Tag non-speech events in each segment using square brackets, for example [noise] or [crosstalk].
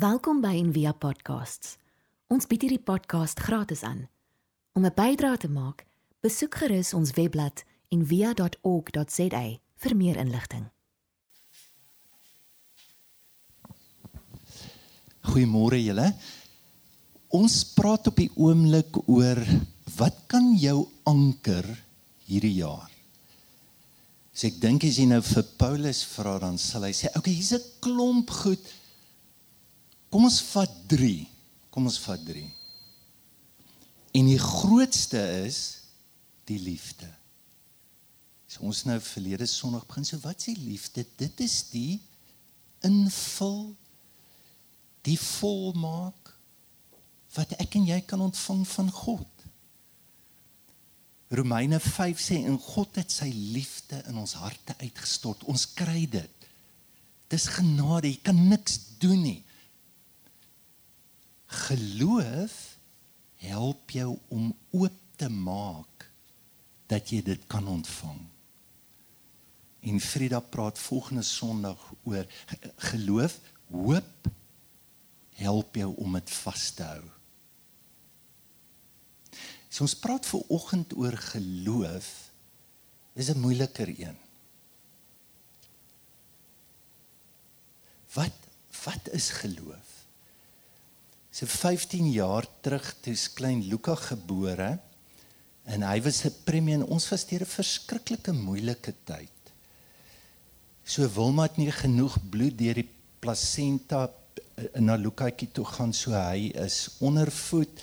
Welkom by Envia Podcasts. Ons bied hierdie podcast gratis aan. Om 'n bydrae te maak, besoek gerus ons webblad en via.org.za vir meer inligting. Goeiemôre julle. Ons praat op die oomblik oor wat kan jou anker hierdie jaar? So ek dink as jy nou vir Paulus vra dan sal hy sê, "Oké, okay, hier's 'n klomp goed. Kom ons vat 3. Kom ons vat 3." En die grootste is die liefde. So ons nou verlede Sondag begin so wat s'e liefde? Dit is die invul die volmaak wat ek en jy kan ontvang van God. Romeine 5 sê en God het sy liefde in ons harte uitgestort. Ons kry dit. Dis genade, jy kan niks doen nie. Geloof help jou om oop te maak dat jy dit kan ontvang. En Frida praat volgende Sondag oor geloof, hoop help jou om dit vas te hou. So ons praat ver oggend oor geloof. Dis 'n moeiliker een. Wat wat is geloof? So 15 jaar terug toe is klein Luka gebore en hy was 'n premie en ons was deur 'n verskriklike moeilike tyd. So Wilma het nie genoeg bloed deur die plasenta eh, na Lukaatjie toe gaan so hy is ondervoed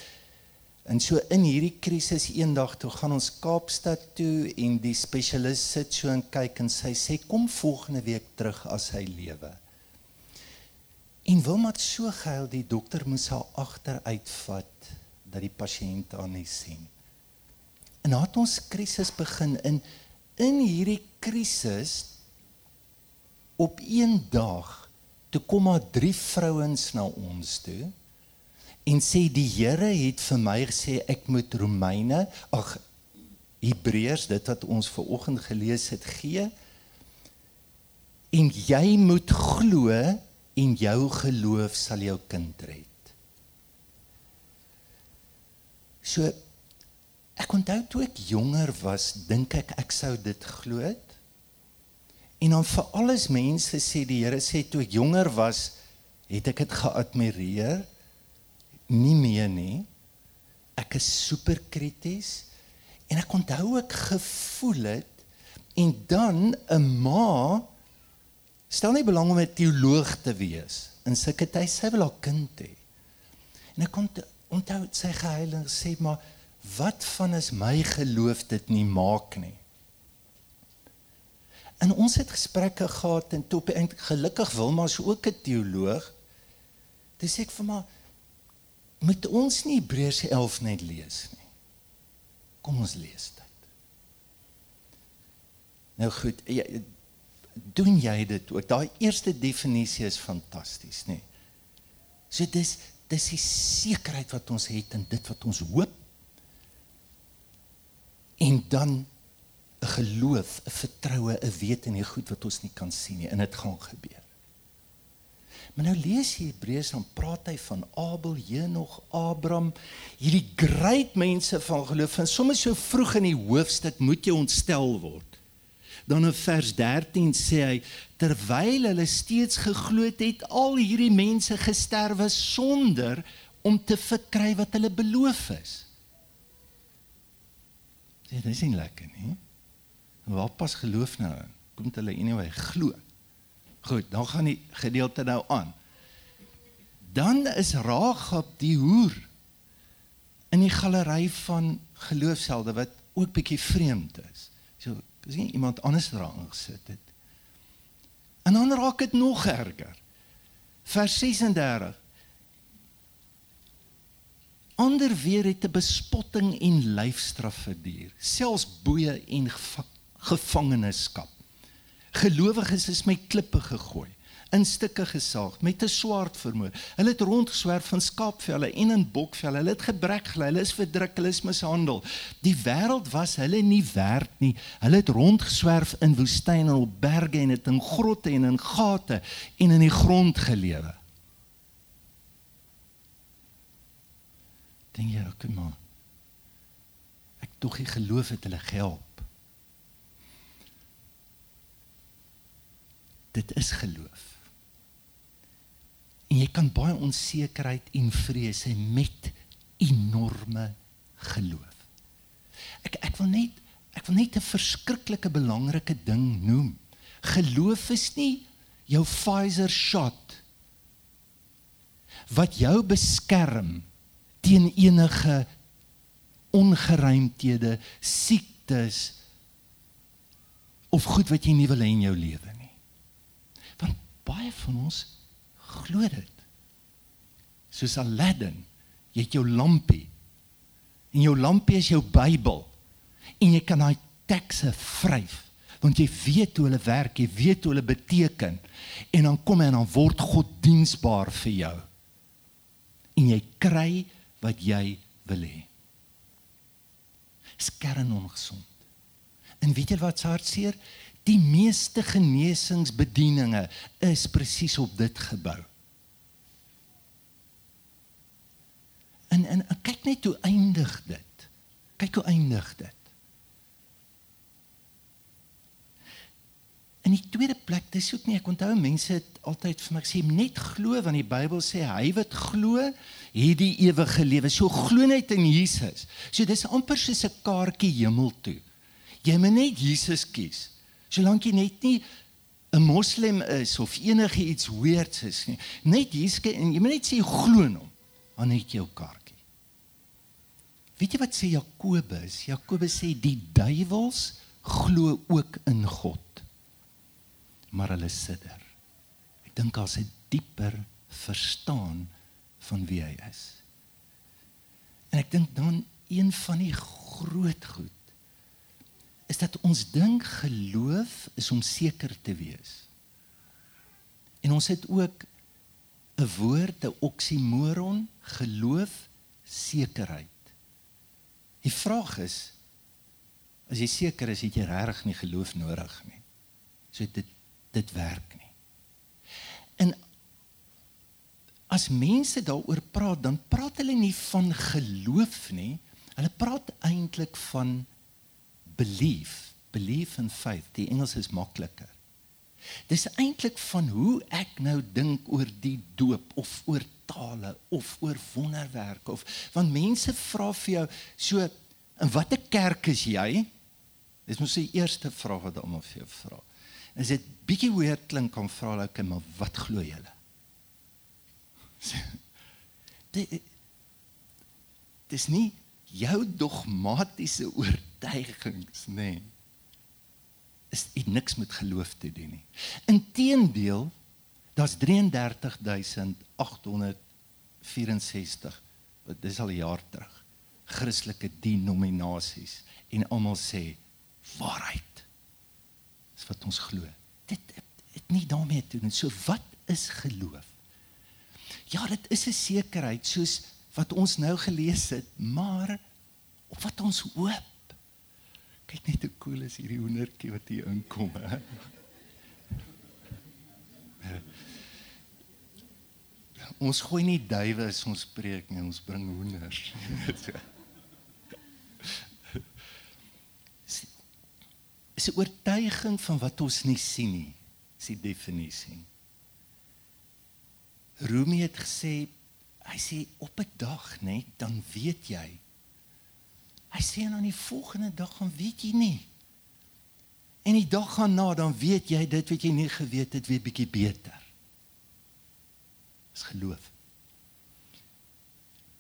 en so in hierdie krisis eendag toe gaan ons Kaapstad toe en die spesialis sit so en kyk en sy sê kom volgende week terug as hy lewe en Wilma het so gehuil die dokter moes haar agteruitvat dat die pasiënt haar nie sien. En nadat ons krisis begin in in hierdie krisis op een dag toe kom maar drie vrouens na ons toe en sê die Here het vir my gesê ek moet Romeine ag Hebreërs dit wat ons ver oggend gelees het gee. En jy moet glo en jou geloof sal jou kind red. So ek onthou toe ek jonger was, dink ek ek sou dit glo het. En dan vir alles mense sê die Here sê toe ek jonger was, het ek dit geadmireer. Nie meer nie. Ek is super krities en ek onthou ek gevoel het en dan 'n ma stel nie belang om 'n teoloog te wees in sulke tyd sy wil haar kind hê. En ek kon onthou sy geheiling sê maar wat van as my geloof dit nie maak nie. En ons het gesprekke gehad en toe eintlik gelukkig Wilma se ook 'n teoloog. Dis ek vir maar moet ons nie Hebreërs 11 net lees nie. Kom ons lees dit. Nou goed, jy, doen jy dit ook? Daai eerste definisie is fantasties, nê. So dis dis die sekerheid wat ons het in dit wat ons hoop. En dan 'n geloof, 'n vertroue, 'n wete in die goed wat ons nie kan sien nie en dit gaan gebeur. Maar nou lees jy Hebreërs dan praat hy van Abel, Henog, Abraham, hierdie groot mense van geloof en soms so vroeg in die hoofstuk moet jy ontstel word. Dan in vers 13 sê hy terwyl hulle steeds geglo het, al hierdie mense gesterwe sonder om te verkry wat hulle beloof is. Dit is nie lekker nie. Waar pas geloof nou in? Kom hulle anyway glo. Goed, dan gaan die gedeelte nou aan. Dan is Ragab die hoer in die galery van geloofshelde wat ook bietjie vreemd is. So, as jy iemand anders daar aangesit het. En dan raak dit nog erger. Vers 36 Ander weer het 'n bespotting en lyfstraf verduur, selfs boeye en gevangenskap. Gelowiges is met klippe gegooi, in stukke gesaag, met 'n swaard vermoor. Hulle het rondgeswerf van skaapvelle en in bokvelle. Hulle het gebrek gely, hulle is verdruk, hulle is mishandel. Die wêreld was hulle nie werd nie. Hulle het rondgeswerf in woestyne en op berge en het in grotte en in gate en in die grond gelewe. Dink jy, okay maar. Ek tog nie geloof het hulle gehelp. Dit is geloof. Kan baie onsekerheid en vrees hê met enorme geloof. Ek ek wil net ek wil net 'n verskriklike belangrike ding noem. Geloof is nie jou Pfizer shot wat jou beskerm teen enige ongeruimthede, siektes of goed wat jy nie wil hê in jou lewe nie. Want baie van ons glo dit. Soos Aladdin, jy het jou lampie. En jou lampie is jou Bybel. En jy kan daai tekste vryf want jy weet hoe hulle werk, jy weet hoe hulle beteken. En dan kom hy en dan word God diensbaar vir jou. En jy kry wat jy wil hê. Skern ongesond. En weet jy wat hartseer? Die meeste genesingsbedieninge is presies op dit gebou. En en kyk net hoe eindig dit. Kyk hoe eindig dit. In die tweede plek, dis ook nie ek onthou mense het altyd vir my gesê net glo want die Bybel sê hy wat glo, het die ewige lewe. So glo net in Jesus. So dis amper soos 'n kaartjie hemel toe. Jy moet net Jesus kies. Solank jy net nie 'n moslim is of enige iets weirds is nie. Net Jesus en jy moet net sê glo in hom. Dan het jy jou kaartjie. Weet jy wat sê Jakobus? Jakobus sê die duiwels glo ook in God maar hulle sidder. Ek dink as 'n dieper verstaan van wie hy is. En ek dink dan een van die groot goed is dat ons dink geloof is om seker te wees. En ons het ook 'n woord, 'n oksimoron, geloof, sekerheid. Die vraag is as jy seker is, het jy regtig nie geloof nodig nie. So dit dit werk nie. En as mense daaroor praat, dan praat hulle nie van geloof nie. Hulle praat eintlik van belief, belief and faith. Die Engels is makliker. Dis eintlik van hoe ek nou dink oor die doop of oor tale of oor wonderwerke of want mense vra vir jou so in watter kerk is jy? Dis mos die eerste vraag wat almal vir jou vra is dit bietjie weird klink om vra hulle, maar wat glo? [laughs] Dit dis nie jou dogmatiese oortuigings nê. Is dit niks met geloof te doen nie. Inteendeel, daar's 33864 wat dis al 'n jaar terug Christelike denominasies en almal sê waarheid is wat ons glo. Dit het nie daarmee te doen. So wat is geloof? Ja, dit is 'n sekerheid soos wat ons nou gelees het, maar op wat ons hoop. Kyk net hoe cool is hierdie hoendertjie wat hier inkom, hè. Ons gooi nie duwe as ons preek nie, ons bring hoenders. [laughs] is 'n oortuiging van wat ons nie sien nie, is die definisie. Rumi het gesê hy sê op 'n dag net dan weet jy. Hy sê aan die volgende dag dan weet jy nie. En die dag gaan na dan weet jy dit wat jy nie geweet het weer bietjie beter. Dis geloof.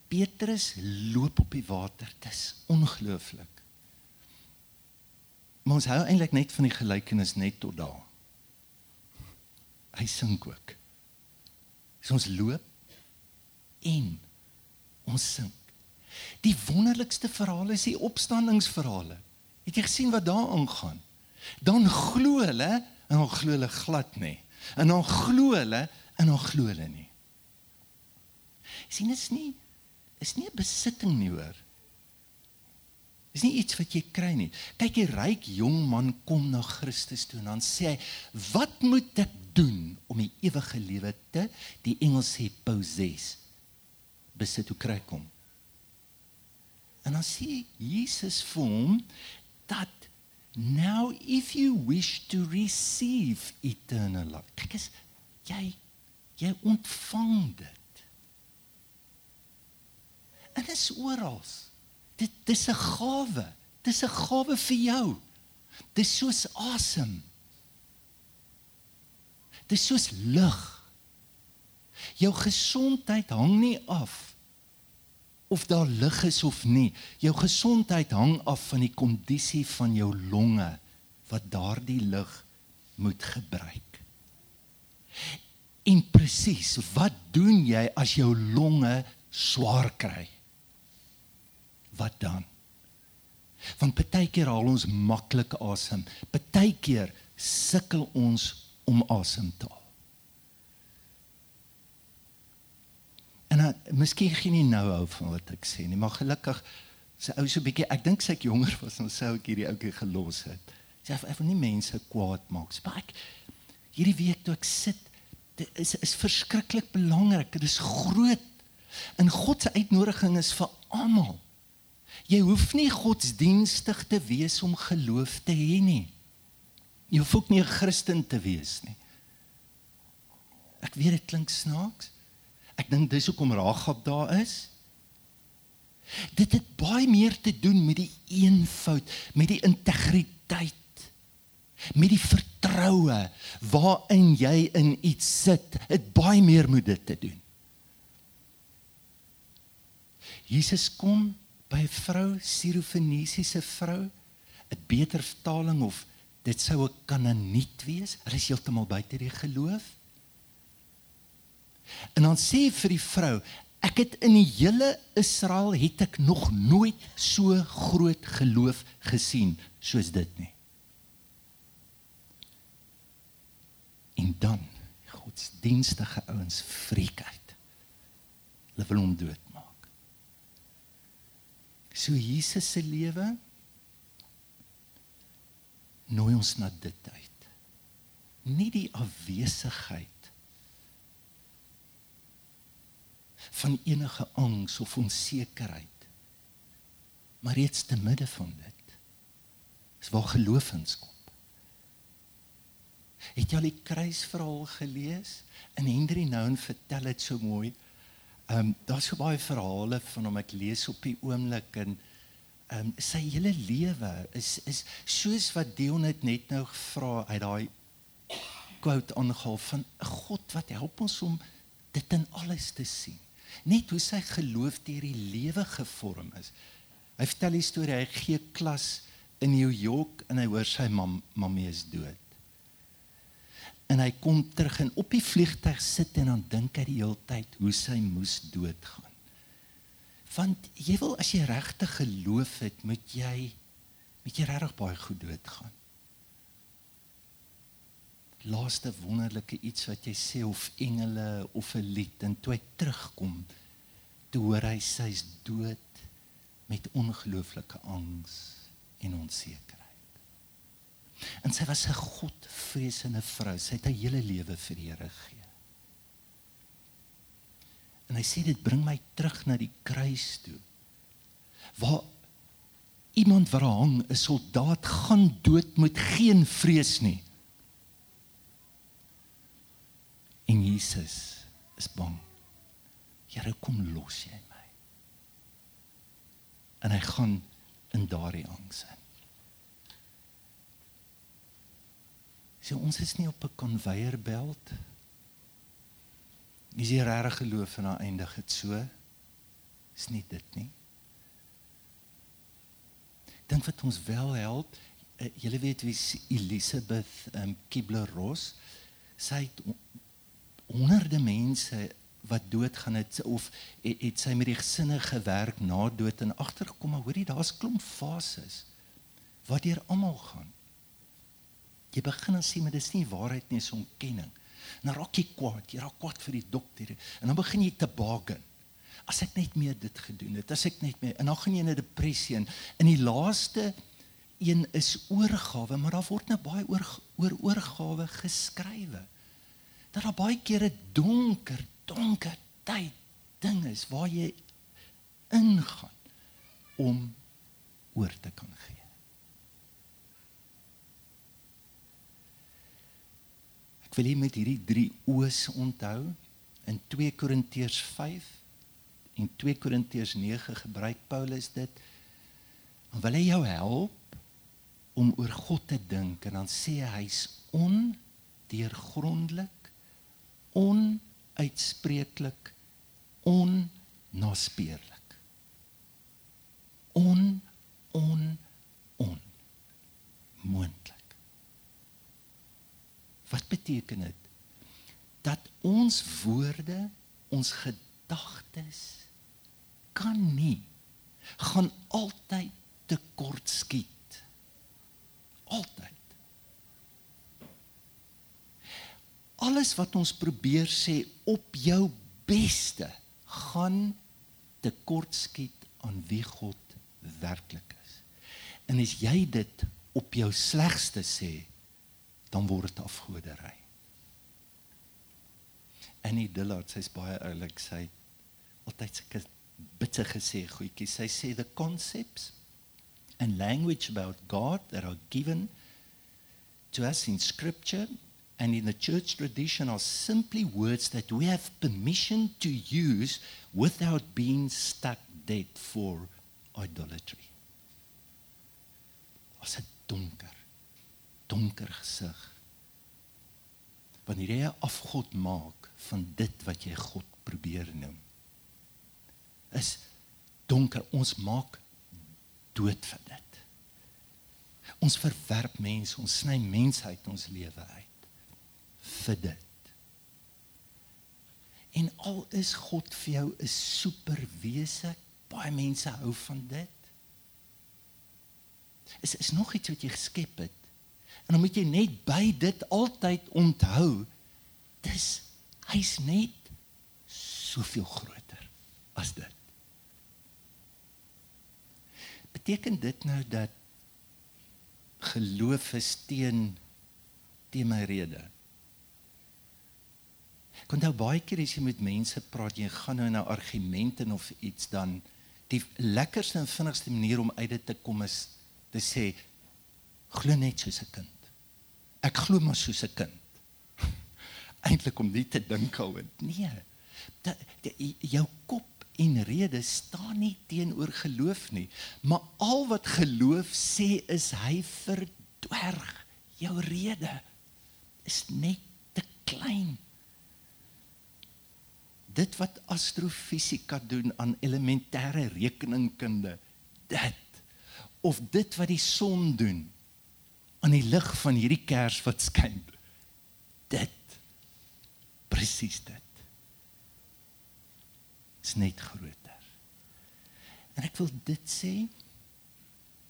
Petrus loop op die water. Dis ongelooflik. Maar ons hou eintlik net van die gelykenis net tot daar. Hy sink ook. So ons loop en ons sink. Die wonderlikste verhale is die opstandingsverhale. Het jy gesien wat daar aangaan? Dan glo hulle en dan glo hulle glad nie. En dan glo hulle en dan glo hulle nie. Sien dit is nie is nie 'n besitting nie hoor. Dis nie iets wat jy kry nie. Kyk, 'n ryk jong man kom na Christus toe en dan sê hy, "Wat moet ek doen om die ewige lewe te?" Die Engels sê possess. Besit hoe kry kom? En dan sê Jesus vir hom dat now if you wish to receive eternal life. Kyk as jy jy ontvang dit. En dit is oral. Dit dis 'n gawe. Dis 'n gawe vir jou. Dis soos asem. Dis soos lug. Jou gesondheid hang nie af of daar lig is of nie. Jou gesondheid hang af van die kondisie van jou longe wat daardie lug moet gebruik. En presies, wat doen jy as jou longe swaar kry? Wat dan? Want partykeer haal ons maklik asem. Partykeer sukkel ons om asem te haal. En dan miskien geen nie nou hou van wat ek sê nie, maar gelukkig sy ou so 'n bietjie, ek dink sy het jonger was dan sou ek hierdie ouetjie gelos het. Sy het effe nie mense kwaad maak. Maar ek hierdie week toe ek sit, dit is is verskriklik belangrik. Dit is groot. En God se uitnodiging is vir almal. Jy hoef nie godsdienstig te wees om geloof te hê nie. Jy hoef ook nie 'n Christen te wees nie. Ek weet dit klink snaaks. Ek dink dis hoekom Ragab daar is. Dit het baie meer te doen met die eenvoud, met die integriteit, met die vertroue waarin jy in iets sit. Dit baie meer met dit te doen. Jesus kom by 'n vrou, Sirofenisiese vrou, 'n beter vertaling of dit sou 'n kananiet wees. Hulle is heeltemal buite die geloof. En dan sê vir die vrou, ek het in die hele Israel het ek nog nooit so groot geloof gesien soos dit nie. En dan godsdienstige ouens freak uit. Hulle wil hom doodmaak. So Jesus se lewe nooi ons na dit uit. Nie die afwesigheid van enige angs of onsekerheid. Maar reeds te midde van dit is waar geloof inskop. Het jy al die kruisverhaal gelees? En Henry Nouwen vertel dit so mooi. Ehm um, daar's so baie verhale van hom ek lees op die oomblik en ehm um, sy hele lewe is is soos wat Dion het net nou gevra uit daai quote aangehaal van 'n God wat help ons om dit in alles te sien net hoe sy geloof deur die lewe gevorm is. Hy vertel die storie, hy gee klas in New York en hy hoor sy mam mamma is dood. En hy kom terug en op die vliegtuig sit en dan dink hy die hele tyd hoe sy moes doodgaan. Want jy wil as jy regtig geloof het, moet jy moet jy regtig baie goed doodgaan laaste wonderlike iets wat jy sê of engele of 'n lied en toe hy terugkom toe hoor hy sy's dood met ongelooflike angs en onsekerheid. En sy was 'n godvreesende vrou. Sy het haar hele lewe vir die Here gegee. En hy sê dit bring my terug na die kruis toe. Waar iemand wat hang, 'n soldaat gaan dood met geen vrees nie. En Jesus is bang. Here kom los jy my. En hy gaan in daardie angs in. So ons is nie op 'n konveierbelt. Is jy regtig geloof en aan eindig dit so? Is nie dit nie. Dink wat ons wel help, uh, julle weet wie Elisabeth um, Kibler-Ross sy het honderde mense wat doodgaan het of het, het sy met die gesinne gewerk na dood en agtergekom maar hoorie daar's klomp fases wat deur almal gaan. Jy begin dan sien maar dis nie waarheid nie, dis ontkenning. En dan raak jy kwaad, jy raak kwaad vir die dokter en dan begin jy te baken. As ek net meer dit gedoen het, as ek net meer en dan gaan jy in 'n depressie en in die laaste een is oorgawe, maar daar word nou baie oor oor oorgawe geskrywe dat daar baie kere donker, donker tyd ding is waar jy ingaan. om oor te kan gee. Ek wil hê met hierdie drie oos onthou in 2 Korintiërs 5 en 2 Korintiërs 9 gebruik Paulus dit. Dan wil hy jou help om oor God te dink en dan sê hy hy's ondeurgrondelik, onuitspreeklik, onnaspeurlik. On on on moontlik. Wat beteken dit? Dat ons woorde, ons gedagtes kan nie gaan altyd tekort skiet altyd. Alles wat ons probeer sê op jou beste gaan tekortskiet aan wie God werklik is. En as jy dit op jou slegste sê, dan word dit afgoderry. Annie Dillard sê's baie oulik, sy altyd sulke bitter gesê goedjies. Sy sê the concepts and language about God that are given to us in Scripture and in the church tradition are simply words that we have permission to use without being stuck dead for idolatry. As 'n donker, donker gesig. Wanneer jy 'n afgod maak van dit wat jy God probeer noem. Is donker, ons maak dood vir dit. Ons verwerp mense, ons sny mensheid ons lewe uit vir dit. En al is God vir jou 'n superwese, baie mense hou van dit. Is is nog iets wat jy geskep het. En dan moet jy net by dit altyd onthou, dis hy's net soveel groter as dit. beteken dit nou dat geloof is teen teen my rede? Kon nou baie keer as jy met mense praat, jy gaan nou na argumente of iets dan die lekkerste en vinnigste manier om uit dit te kom is te sê glo net soos 'n kind. Ek glo maar soos 'n kind. [laughs] Eintlik om nie te dink al want nee. Dat jou kop en rede staan nie teenoor geloof nie, maar al wat geloof sê is hy verdwerg jou rede is net te klein. Dit wat astrofisika doen aan elementêre rekeningkunde, dit of dit wat die son doen aan die lig van hierdie kers wat skyn. Dit presies dit is net groter. En ek wil dit sê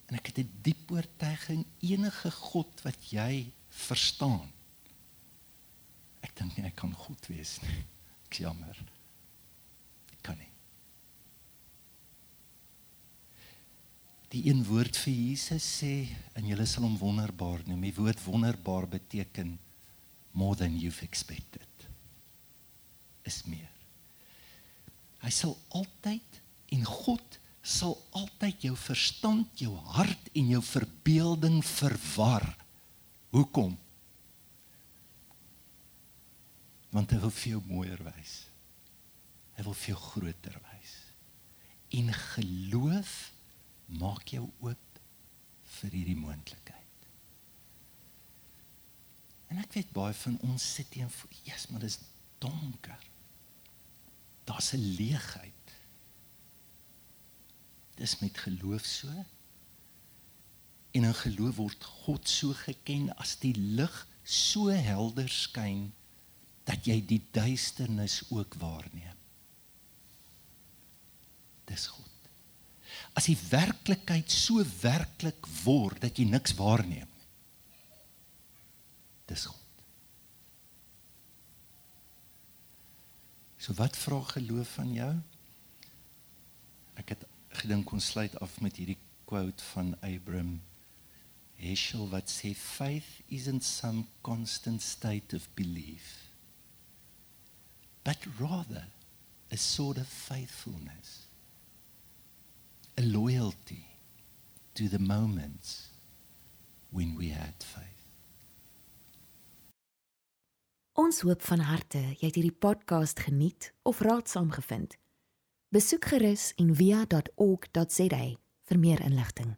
en ek het 'n die diep oortuiging enige God wat jy verstaan. Ek dink nie hy kan God wees nie. Ek jammer. Kan nie. Die een woord vir Jesus sê en julle sal hom wonderbaar noem. Die woord wonderbaar beteken more than you've expected. Is meer. Hy sal altyd en God sal altyd jou verstand, jou hart en jou verbeelding verwar. Hoekom? Want hy wil vir jou mooier wys. Hy wil vir jou groter wys. En geloof maak jou oop vir hierdie moontlikheid. En ek weet baie van ons sit teen, "Jesus, maar dis donker." daar's 'n leegheid. Dis met geloof so. En in geloof word God so geken as die lig so helder skyn dat jy die duisternis ook waarneem. Dis God. As die werklikheid so werklik word dat jy niks waarneem. Dis God. So wat vra geloof van jou? Ek het gedink ons sluit af met hierdie quote van Abraham Heschel wat sê faith isn't some constant state of belief but rather a sort of faithfulness. A loyalty to the moments when we had faith. Ons hoop van harte jy het hierdie podcast geniet of raadsaam gevind. Besoek gerus en via.ok.za vir meer inligting.